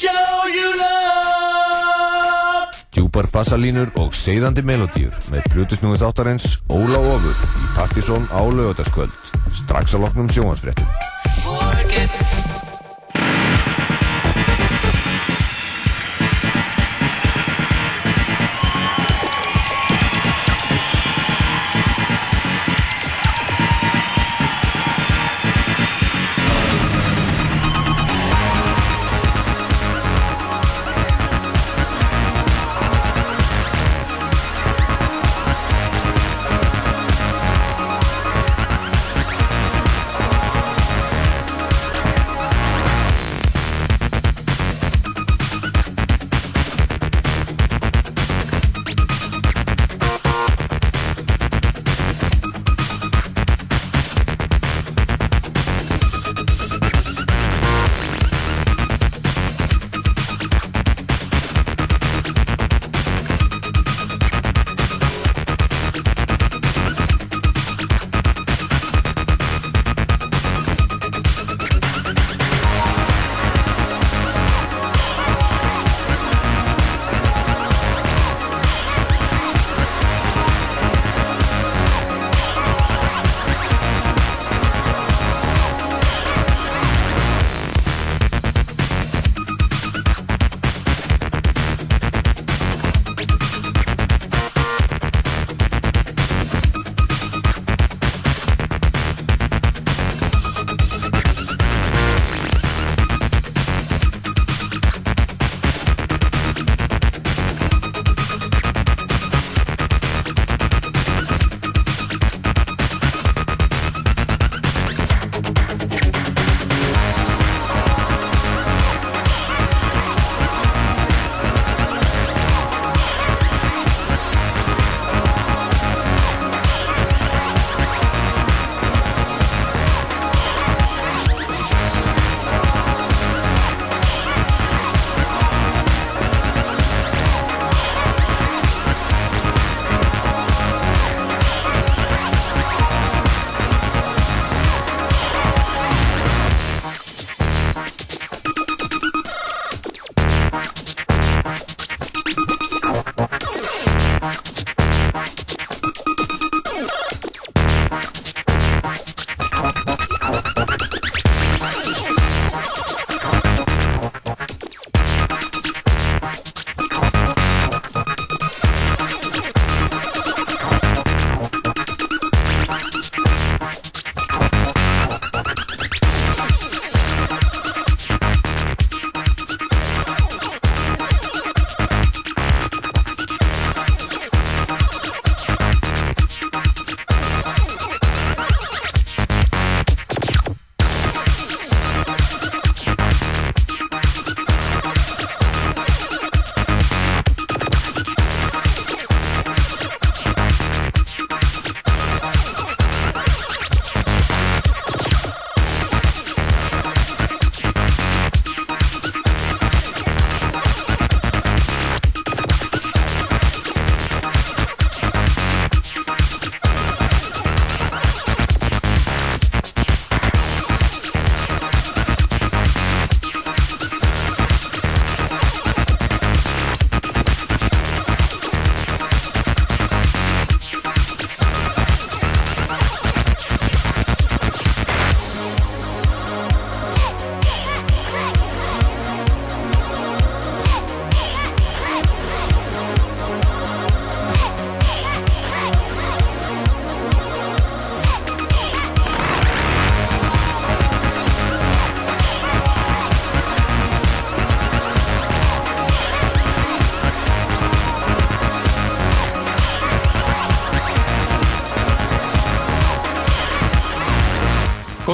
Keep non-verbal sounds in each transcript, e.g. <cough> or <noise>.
show you love. Djúpar bassalínur og seiðandi melodíur með plutusnúið þáttarins Óla Ofur í Partisón á lögataskvöld strax að loknum sjóhansfréttum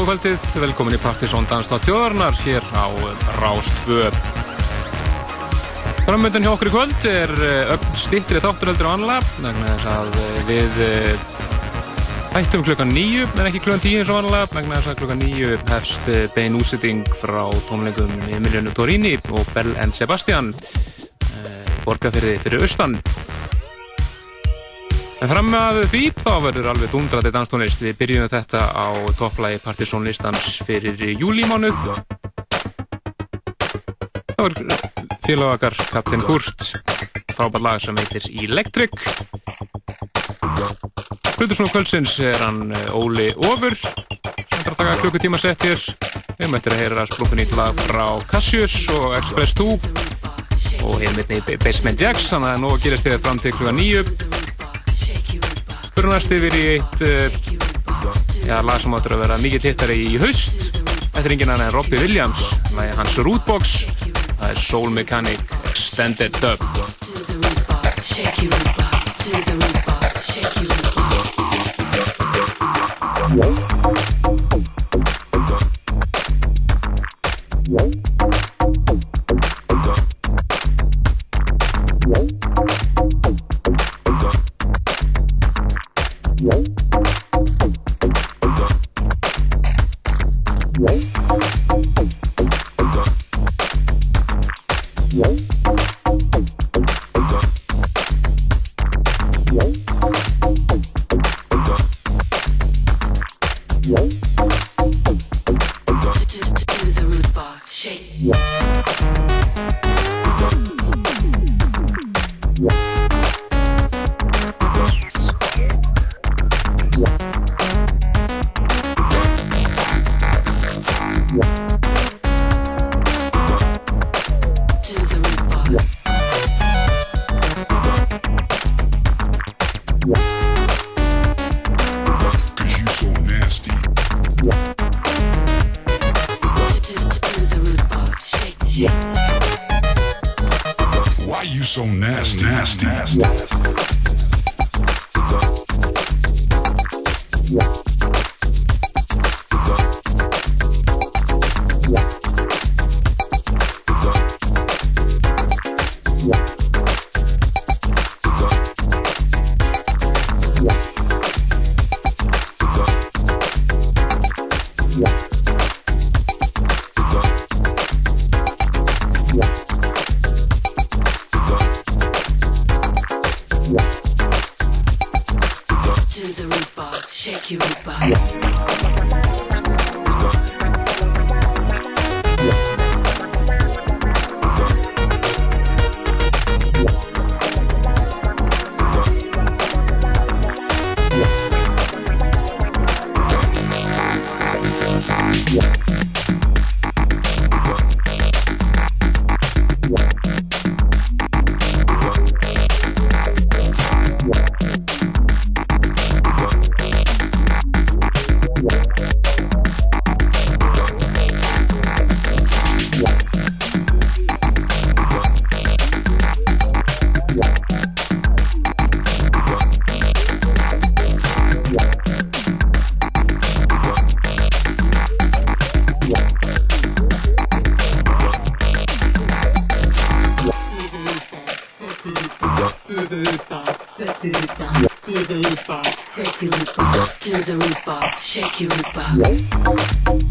kvöldið, velkomin í Partisón Danstátt þjóðarnar hér á Rástvö. Framöndan hjá okkur í kvöld er eh, öll stittrið þátturöldur og annla, vegna þess að eh, við eh, hættum klukkan nýju, en ekki klukkan tíu eins og annla, vegna þess að klukkan nýju hefst bein úsitting frá tónleikum Emiliano Torini og Bell and Sebastian, borgarferði fyrir austan. En fram að því þá verður alveg dundrati danstónlist. Við byrjum þetta á topplægi partysónlistans fyrir júlímánuð. Það var félagar Kapten Kurt frábært lag sem heitir Electric. Hlutusnú kvöldsins er hann eh, Óli Ofur sem þarf að taka klukkutíma settir við möttum að heyra splungun í lag frá Cassius og Express 2 og hefum einnig Basement Jacks þannig að nú gerist þið fram til klukka nýju næst yfir í eitt uh, já, lag sem áttur að vera mikið tittari í haust. Þetta er engin annan en Robbie Williams lagi hans Rootbox. Það er Soul Mechanic Extended Dub the Reaper, shake your Reaper.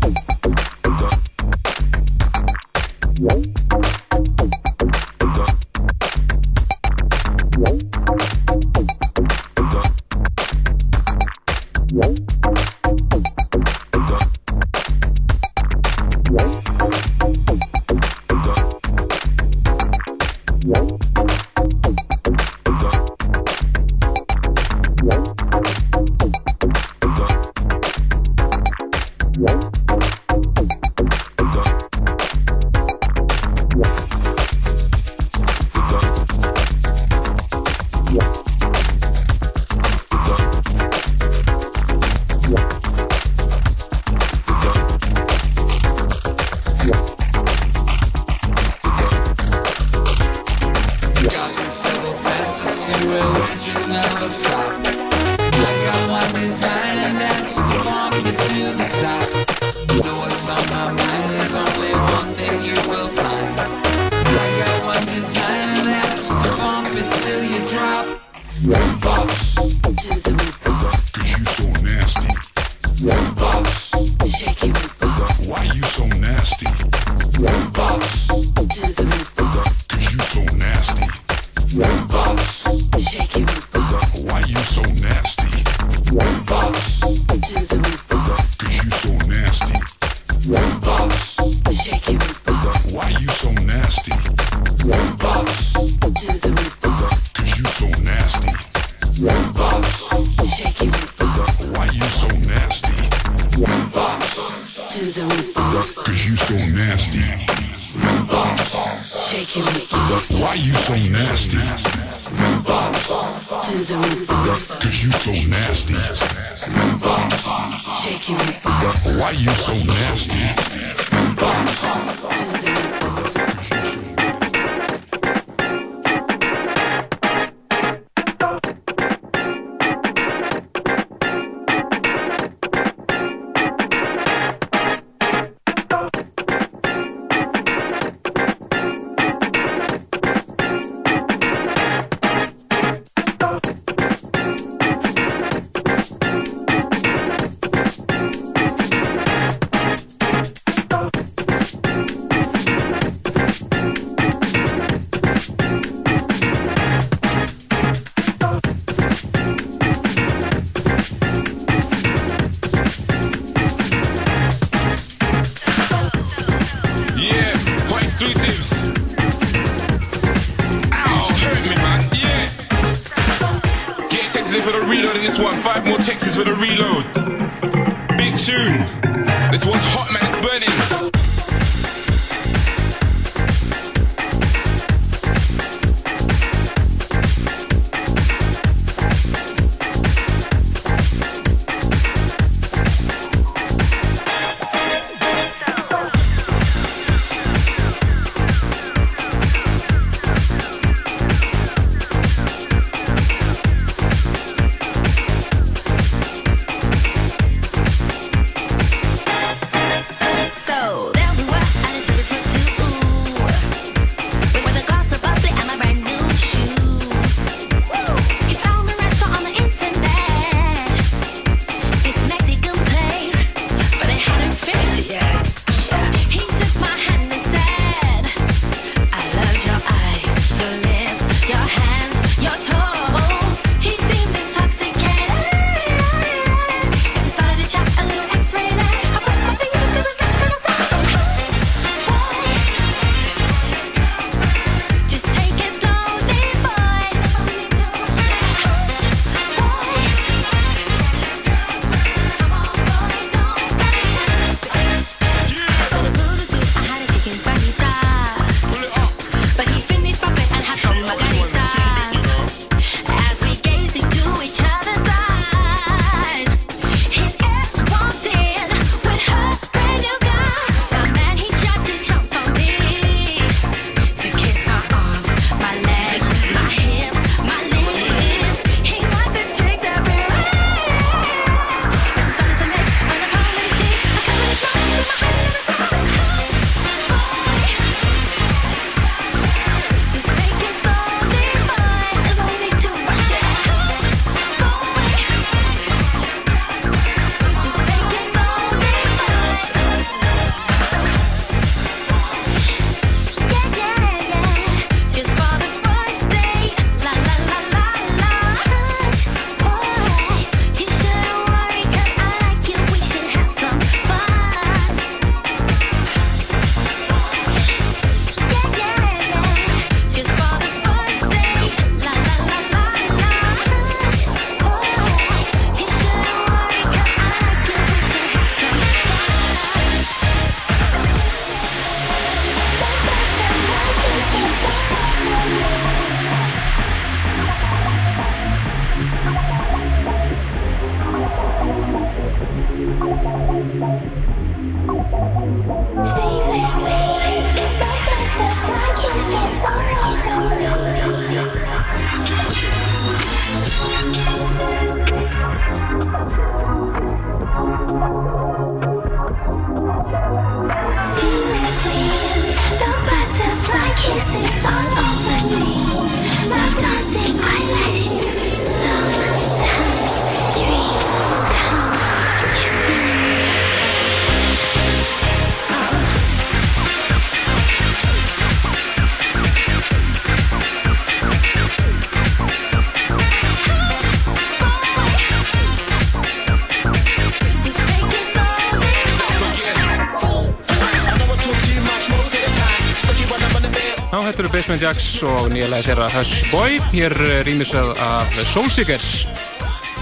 Basement Jacks og nýjalega sér að Hush Boy. Hér rýmisað af Soulseekers.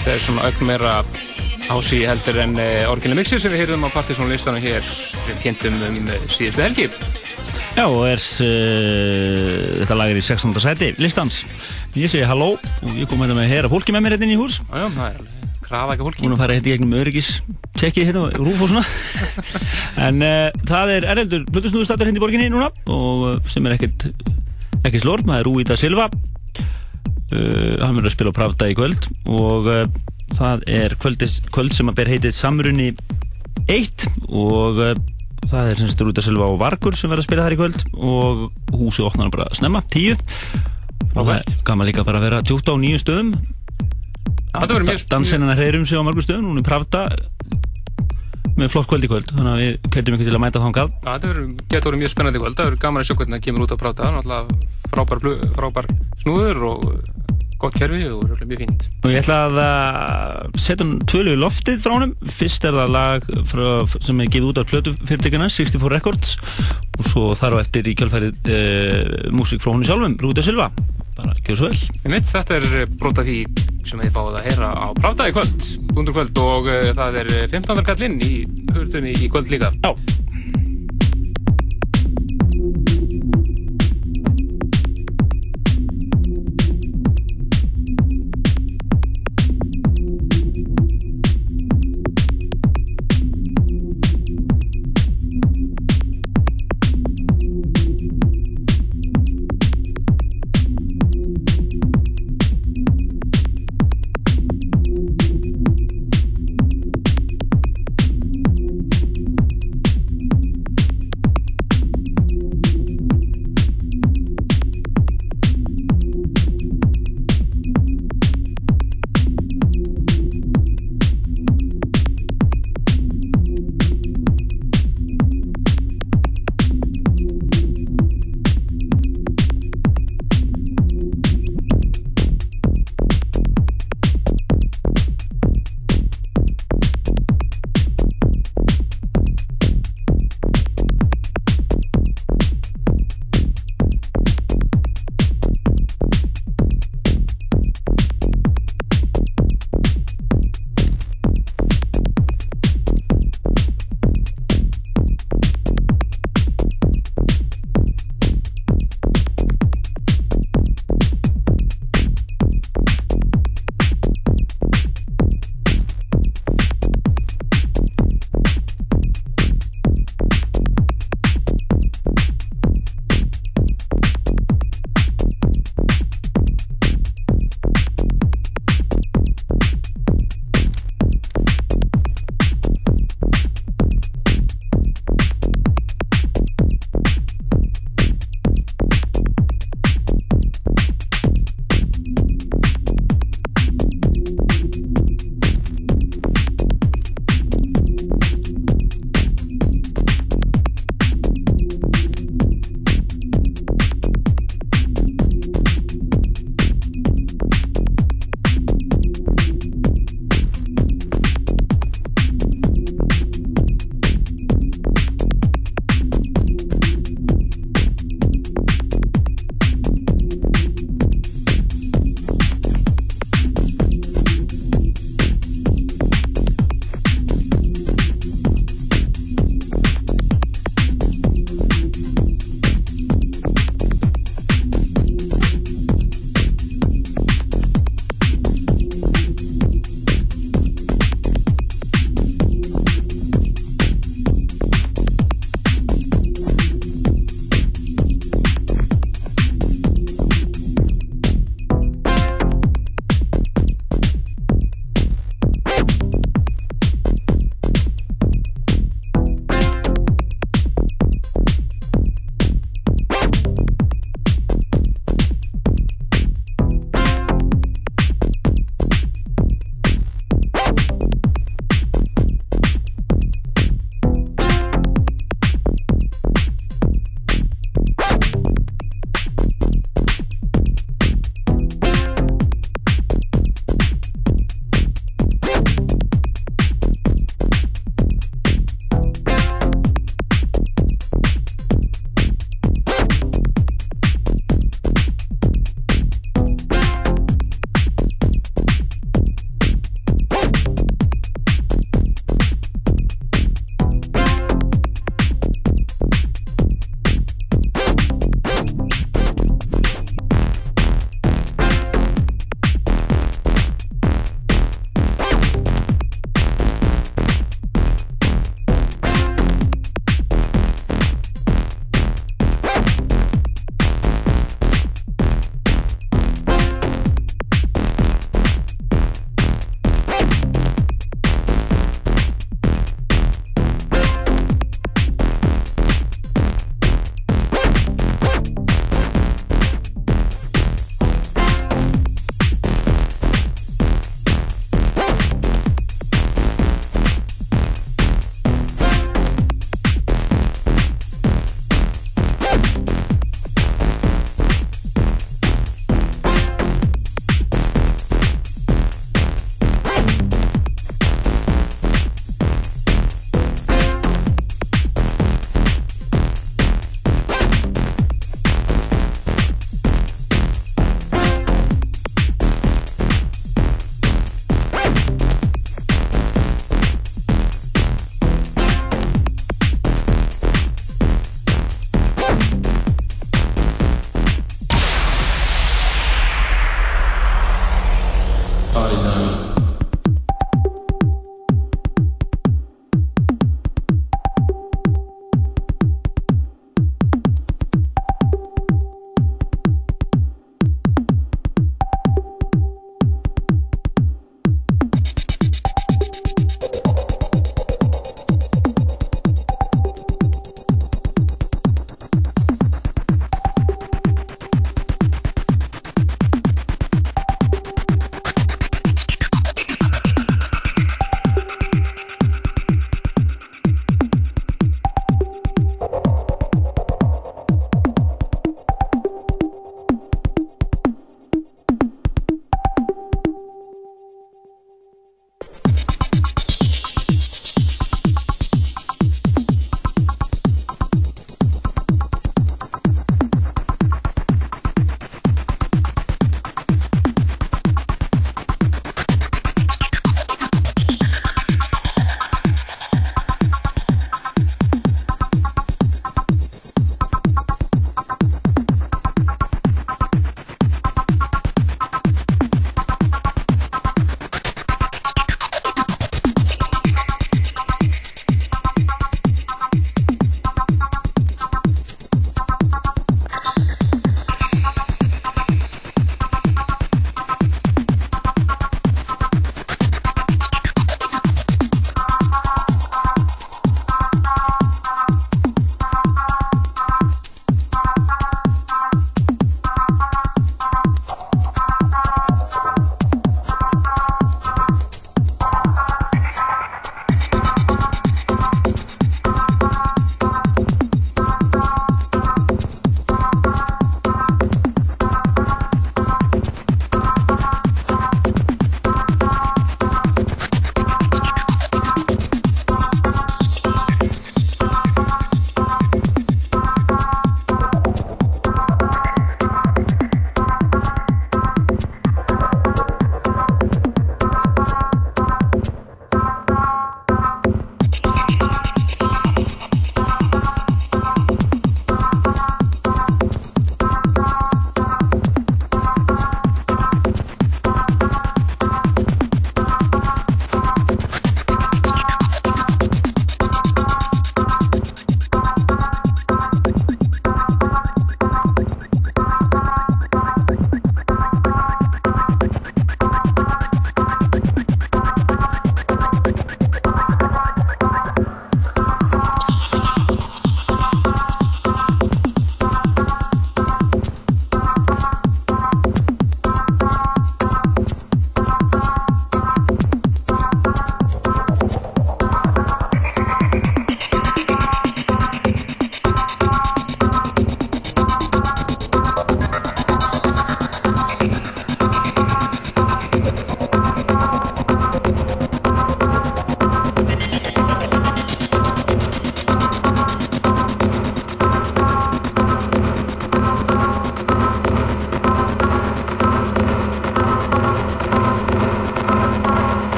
Það er svona aukn meira ási heldur en uh, orginal mixi sem við heyrðum á Partisan listanum hér við kynntum um uh, síðustu helgi. Já, og er uh, þetta lag er í 16. seti listans. Ég segi halló og ég kom hérna með að heyra fólki með mér hérna í hús. Já, það er alveg krafa ekki fólki. Búin að fara hérna í gegnum öryggis tjekkið hérna og rúf og svona. <laughs> en uh, það er ereldur Plutusnúðustattur hérna í borginni núna og sem er ekkert ekki slort, það er Rúita Silva. Uh, hann verður að spila á Pravda í kvöld og uh, það er kvöldis, kvöld sem að ber heitið Samrunni 1 og uh, það er semst Rúta Silva og Vargur sem verður að spila þar í kvöld og húsið opnar bara snemma, 10 og það er gaman líka bara vera tjúta á nýju stöðum. Mjög Dansinnan hreyrum sig á mörgum stöðum, hún er Pravda með flott kvöld í kvöld þannig að við kættum ykkur til að mæta þetta verður, getur verið mjög spennandi kvöld. Það verður gaman að sjá hvernig það kemur út að práta. Náttúrulega frábær, frábær snúður og gott kerfi og mjög fínt. og ég ætla að uh, setja hann tvölu loftið frá honum fyrst er það lag frá, sem er gefið út af plötu fyrirtækina 64 Records og svo þar á eftir í kjálfærið uh, músík frá honum sjálfum, Rúta Silva bara gjör svo vel þetta er brota því sem þið fáið að heyra á Pravda í kvöld, undur kvöld og uh, það er 15. kallinn í hurðunni í kvöld líka. Já.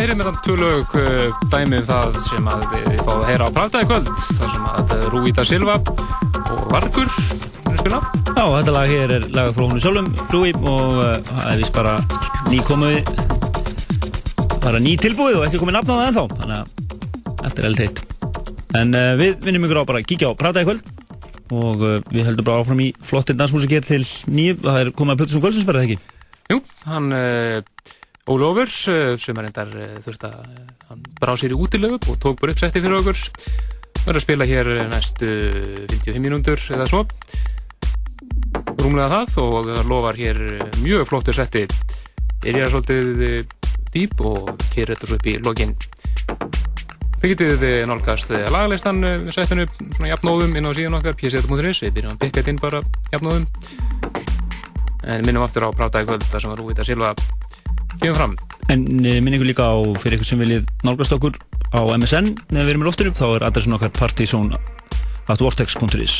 Við heyrðum þetta tvö lög uh, dæmi um það sem að við fáum að heyra á Pravda í kvöld þar sem að uh, Rúita Silva og Vargur er Já, þetta lag hér er lagað frá húnu sjálfum, Rúi, og uh, það er vist bara nýkomið, bara ný tilbúið og ekki komið nafn á það ennþá, þannig að þetta er eldt heitt. En uh, við vinnum ykkur á bara að kíkja á Prata í kvöld og uh, við heldum bara áfram í flottir dansmúsik hér til nýju, það er komið að Plutusum Kvöldsins verða ekki. Jú, hann uh, Óli Ófurs uh, sem er endar uh, þurft að uh, hann brá sér í útilegu og tók bara upp setti fyrir okkur. Verður að spila hér næstu 55 mínútur eða svo. Rúmlega það og lofar hér mjög flottur setti. Er ég svolítið uh, dýp og hér þetta svo upp í lokin. Þið getið nálgast lagalistan við settinu svona jafnóðum inn á síðan okkar pjæsið.is, við byrjum að bygga þetta inn bara jafnóðum. En minnum aftur á Práta í kvöld þar sem var Rúvita Silva kemur fram. En uh, minn ykkur líka á, fyrir ykkur sem viljið nálgast okkur á MSN, þegar við erum í loftinu, þá er adressin okkar partysón.vortex.is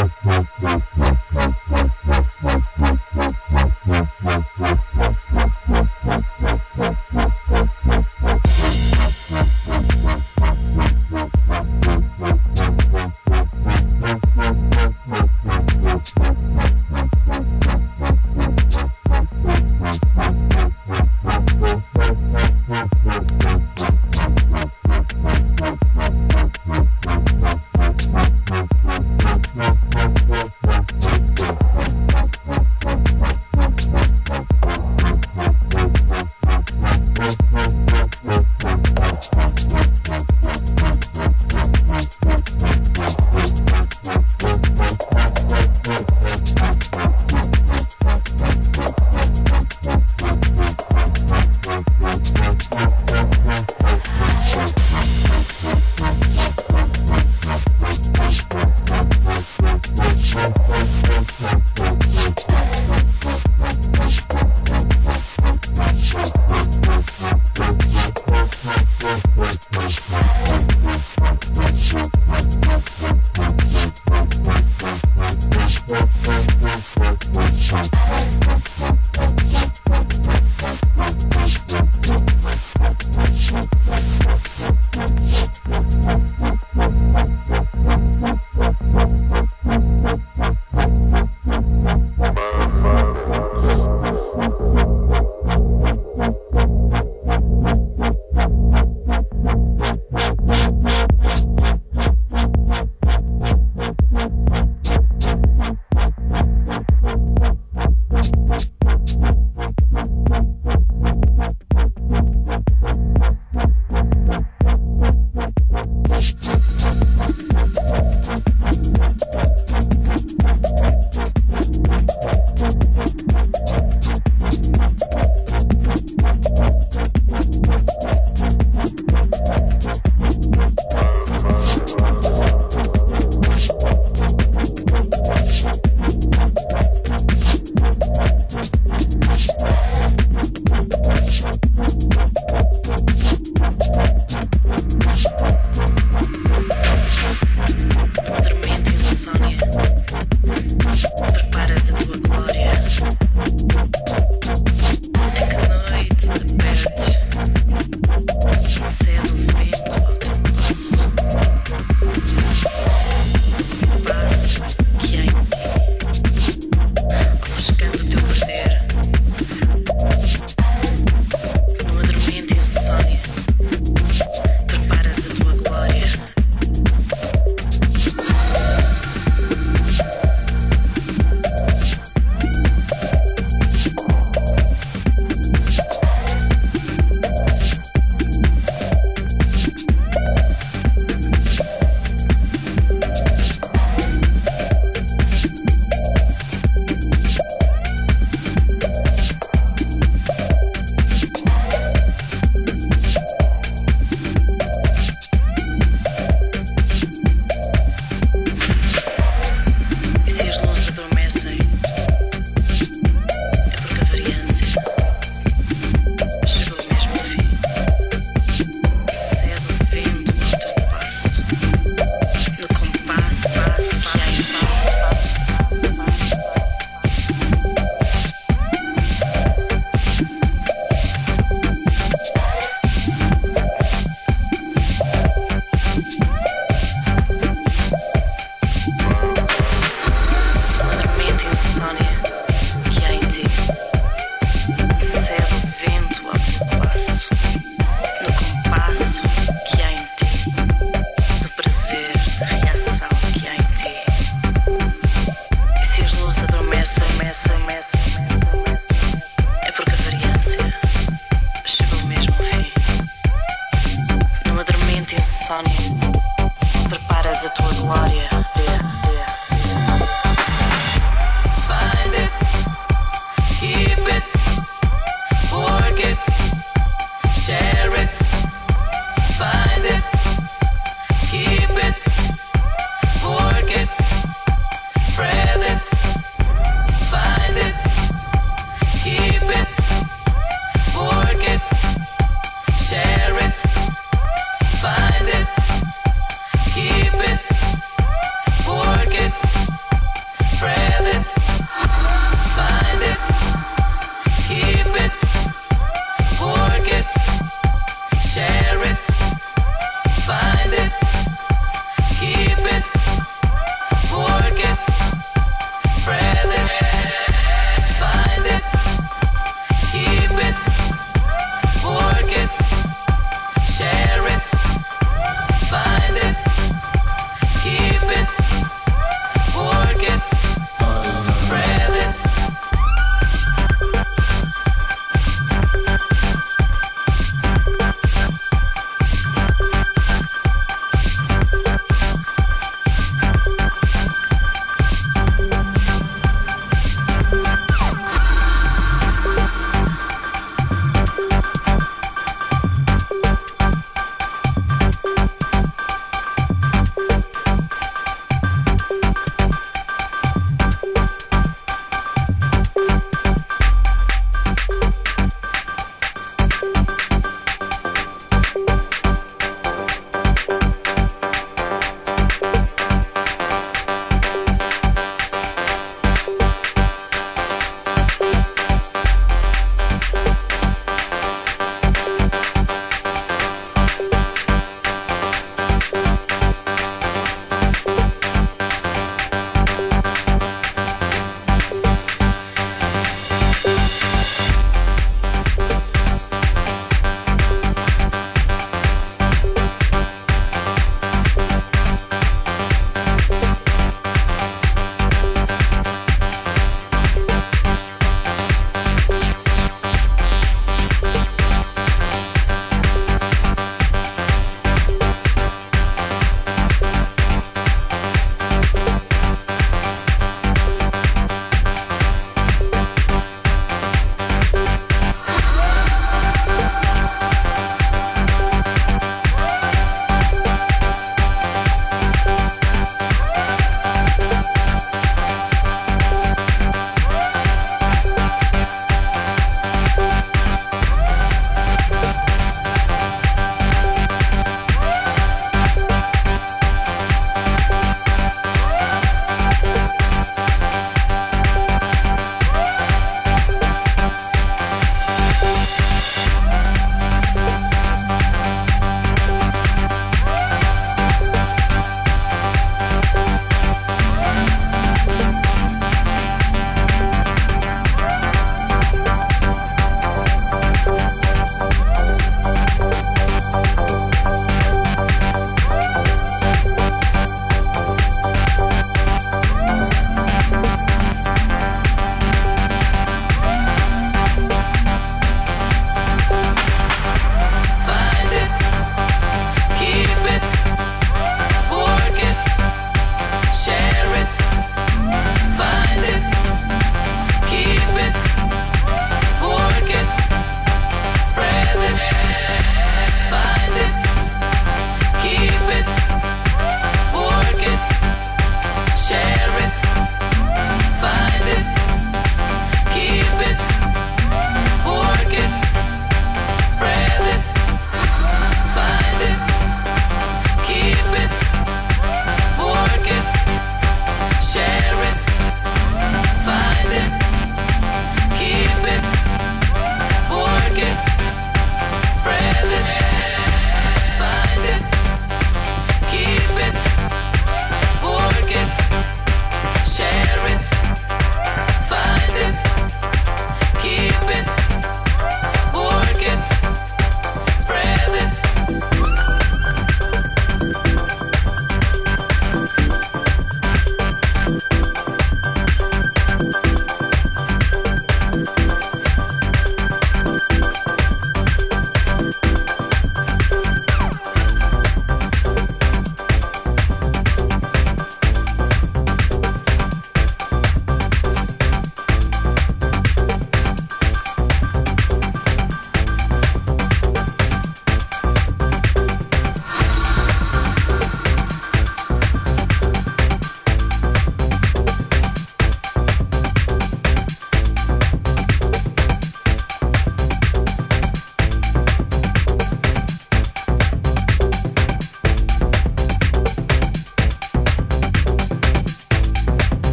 Gracias.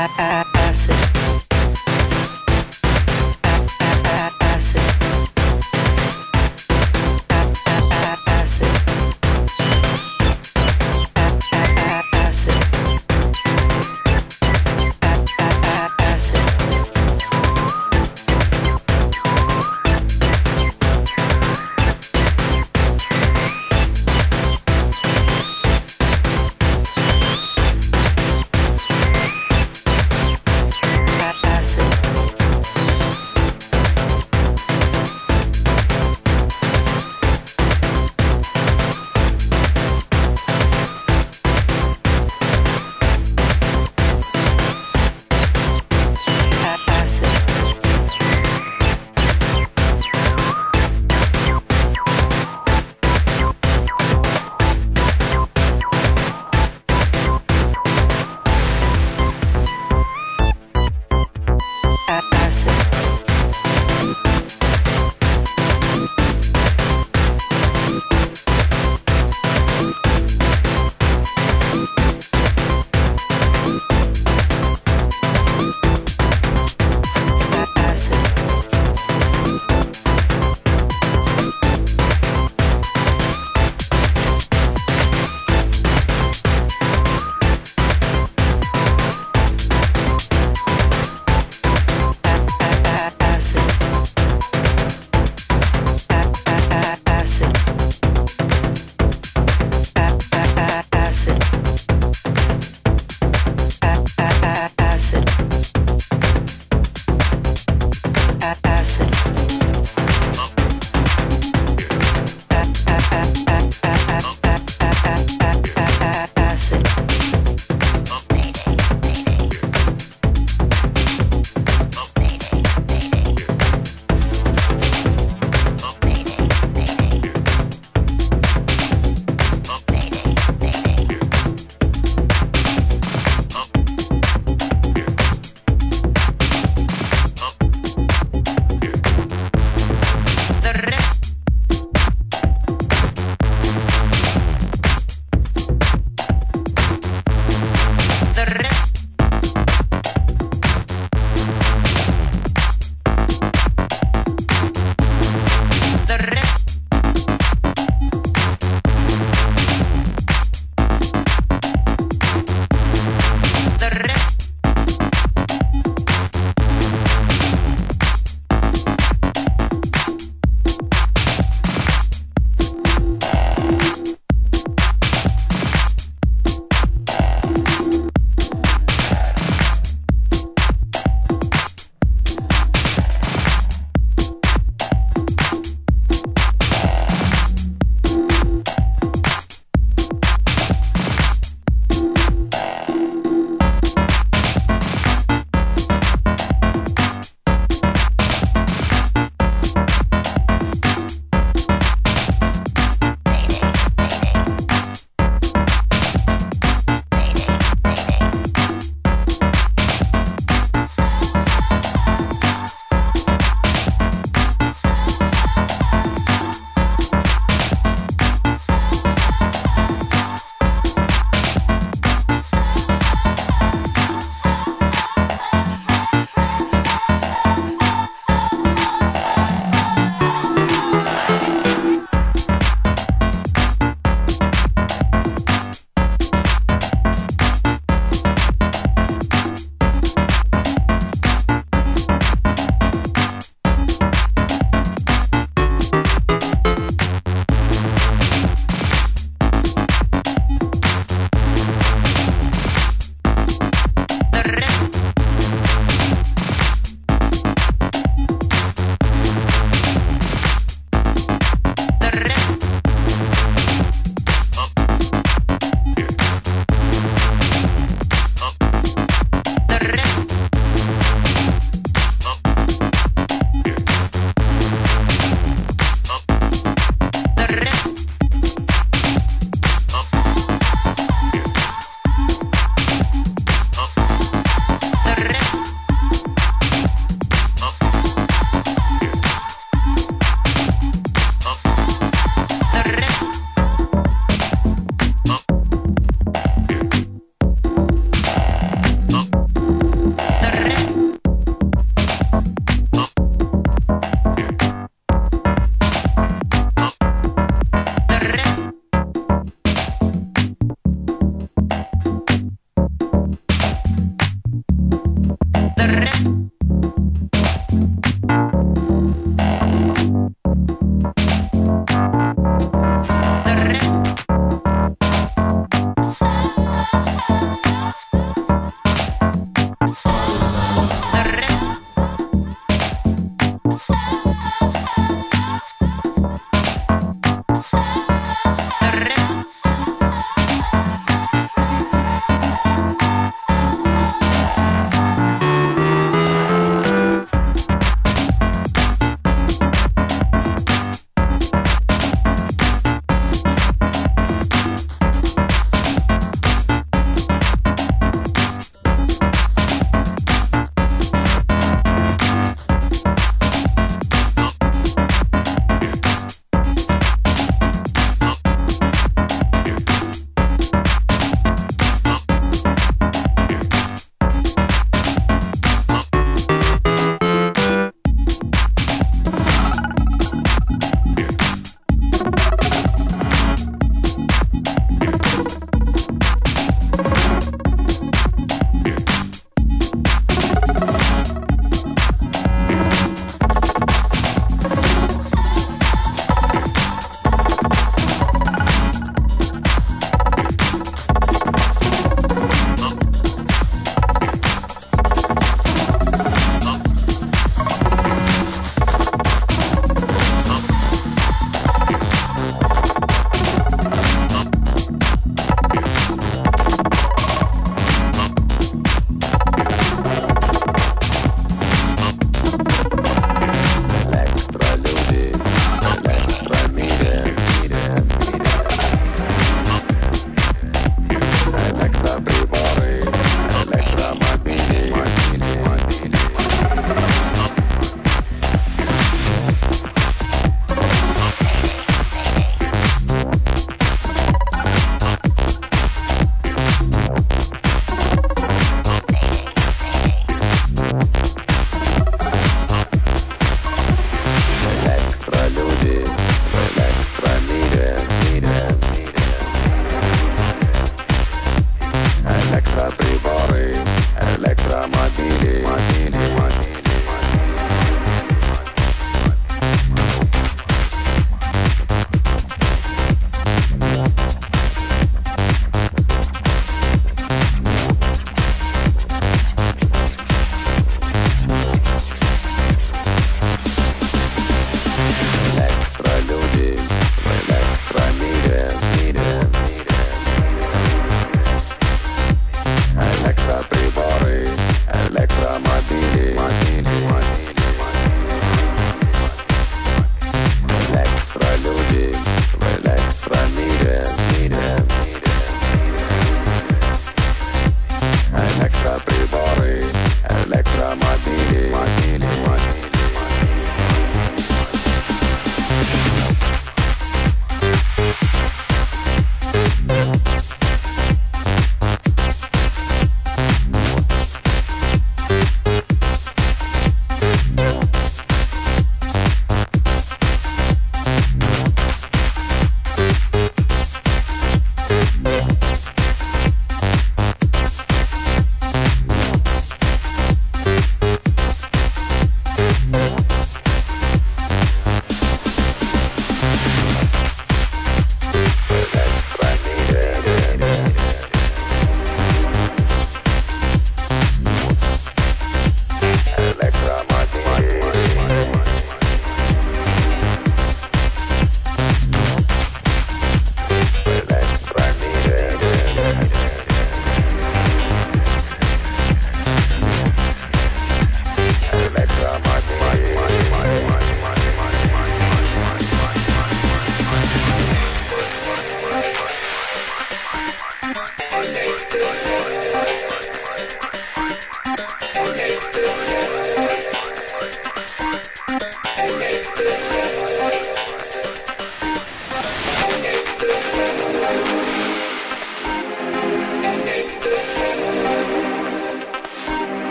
uh, uh.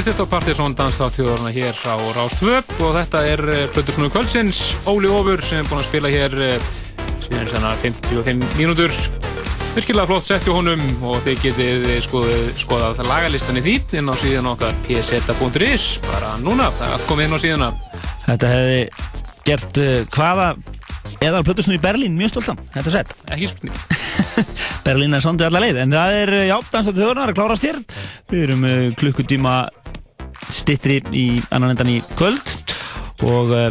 Stilt á Partizón danstáttjóðurna hér á Rástvöp og þetta er Plötursnúi Kvöldsins, Óli Ófur sem er búinn að spila hér eh, síðan svona 55 mínútur. Virkilega flott sett hjá honum og þið getið skoðið, skoðað lagalistan í því inn á síðan okkar pseta.is bara núna, það er allt komið inn á síðana. Þetta hefði gert hvaða eðal plötusnú í Berlín mjög stoltan, þetta sett Ekki spurning. <laughs> Berlín er sondið alla leið en það er, já, dansað þjóðurnar að klárast hér Við erum klukkutíma stittri í annan endan í kvöld. Og uh,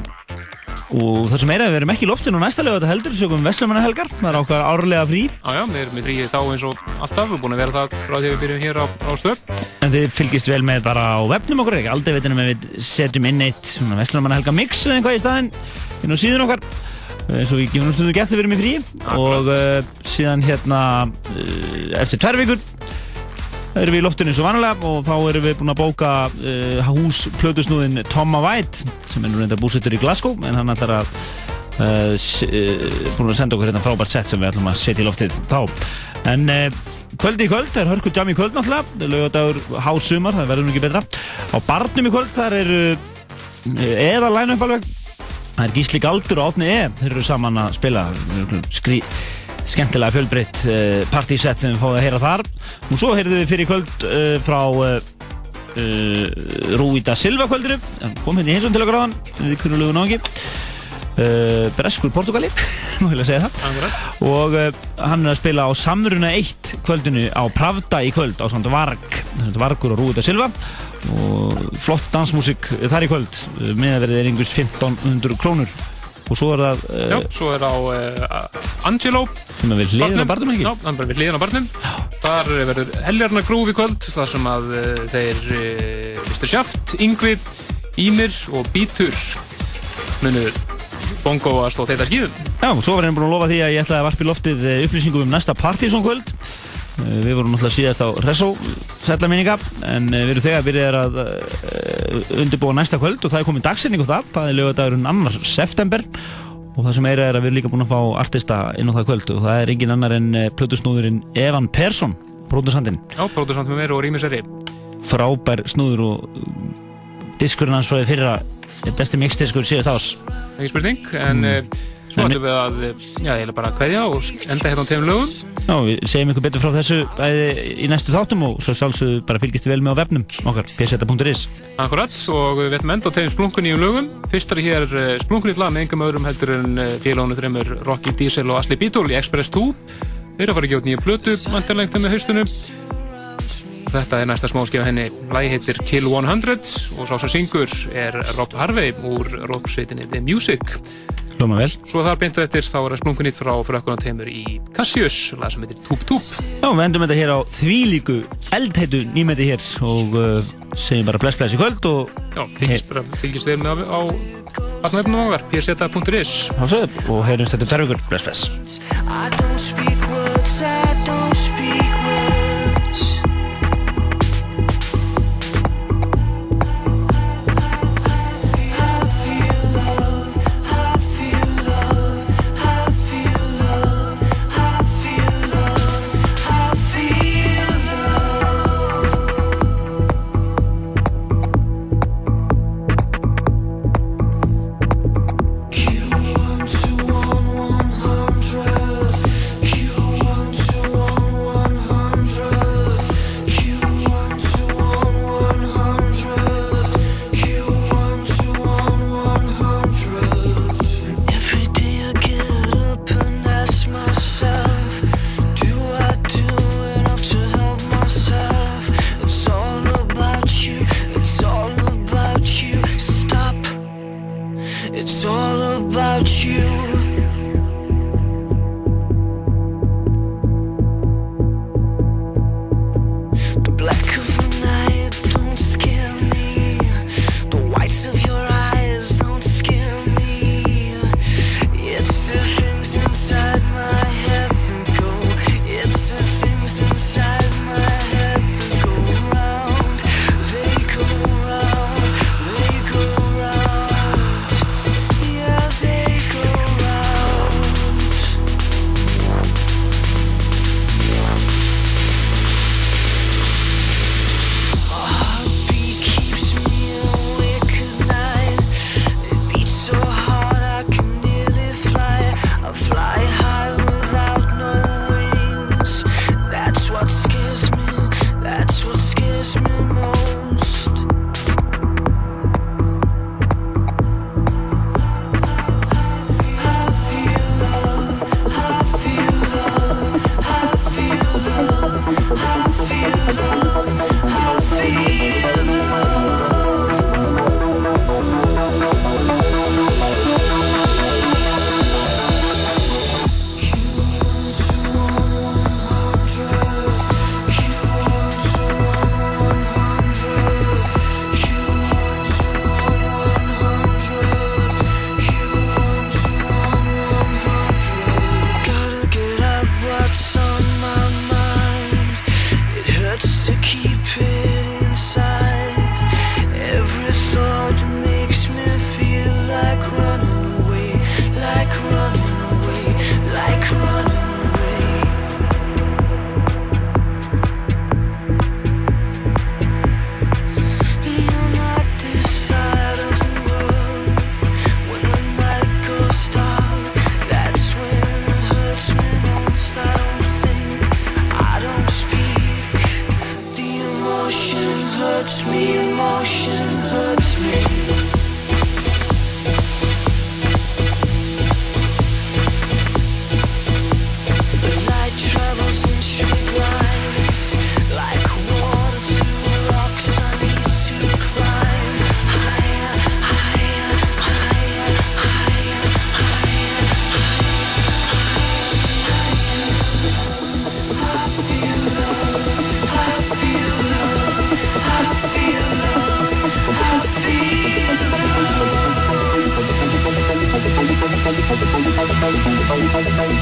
og það sem er að við erum ekki í loftinu næsta lög þetta heldur, sögum Veslumanna helgar það er okkar árlega frí. Já, já, við erum með fríið þá eins og alltaf, við erum búin að vera það frá því við byrjum hér á, á stöp. en þið fylgist vel með bara á webnum okkur ekki? Aldrei veitum við setjum inn eitt svona Veslumanna helga mix eða eitthvað í staðinn inn á síðun okkar. Eh, eins og við gefum stundu gett við erum í frí og uh, síðan hérna uh, eftir tvær vikur erum við í loftinu eins og vanlega og þá erum við búin að bóka uh, hús plötusnúðin Toma White sem er nú reynda búsettur í Glasgow en hann ætlar að uh, s- uh, búin að senda okkur hérna frábært sett sem við ætlum að setja í loftið. Þá en kvöldi í kvöld, það er hörku jam í kvöld náttúrulega lögadagur hásumar, það verður nú ekki betra. Á barnum í kvöld, það er eða læna upp alveg. Það er Gísli Galdur og Átni E þeir eru saman að spila. Skrí skemmtilega fjölbreytt uh, partysett sem við fáum að heyra þar. Og svo heyrðum við fyrir kvöld uh, frá uh, uh, Rúita Silva kvöldinu. Hann kom hérna í hinsum til okkar áðan við kunnulegu náðingi uh, Breskur Portugali að <laughs> það. Og hann er að spila á Samruna 1 kvöldinu á Pravda í kvöld á samt Varg Vargur og Rúita Silva. Og flott dansmúsík þar í kvöld meðverðið er yngust 1500 krónur. Og svo er það Já, svo er á uh, Angelo sem er við hliðin á barnum ekki? Já, hann er við hliðin á barnum. Þar verður heljarna grúf í kvöld þar sem að uh, þeir uh, Mr. Shaft, Yngvi, Ímir og Bítur munu bongo að sló þetta skíðum. Já, og svo var hann búin að lofa því að ég ætlaði að varpa í loftið eh, upplýsingum um næsta partysón kvöld Eh, Við vorum náttúrulega síðast á Reso sætla minninga en við erum þegar að uh, undirbúa næsta kvöld og það er komið dagsinning á það, það er lögadagurinn annar september og það sem meira er að við erum líka búin að fá artista inn á það kvöld. Og það er engin annar en uh, plötusnúðurinn Evan Persson, pródusandinn Já, pródusant með mér og Rímiseri frábær snúður og uh, diskurinn hans frá því fyrra er besti mixdiskur síðast ás Ekki spurning, en mm. Svo ætlum við að já, ég bara að kveðja og enda hérna á tveim lögum Já, við segjum ykkur betur frá þessu bæði í næstu þáttum og svo sjálfsögðu bara fylgist þið vel með á vefnum okkar, pseta.is Akkurat, og við ætlum enda á tegum splunkun í lögum. Fyrst er hér uh, splunkun í lag með engum öðrum heldur en uh, félagunum þreymur Rocky Diesel og Asli Beatle í Express 2. Þeir eru að fara að gefa út nýja plötu, vantarlegt með haustunum. Þetta er næsta smáskeið henni. Lagi heitir Kill 100 og sá sem syngur er Rob Harvey úr rocksveitinni The Music. Hljóma vel Svo þar beintu eftir þá er splungun nýtt frá frökkunum teimur í Cassius, lag sem heitir Túp Túp. Já, við endum þetta hér á þvílíku eldheitu nýmeti hér og uh, segjum bara bless bless í kvöld og Já, fylgist, bara, fylgist við með á, á vatnavefnum okkar, pseta.is. hálfsögðu og heyrjumst þetta tverfingur bless bless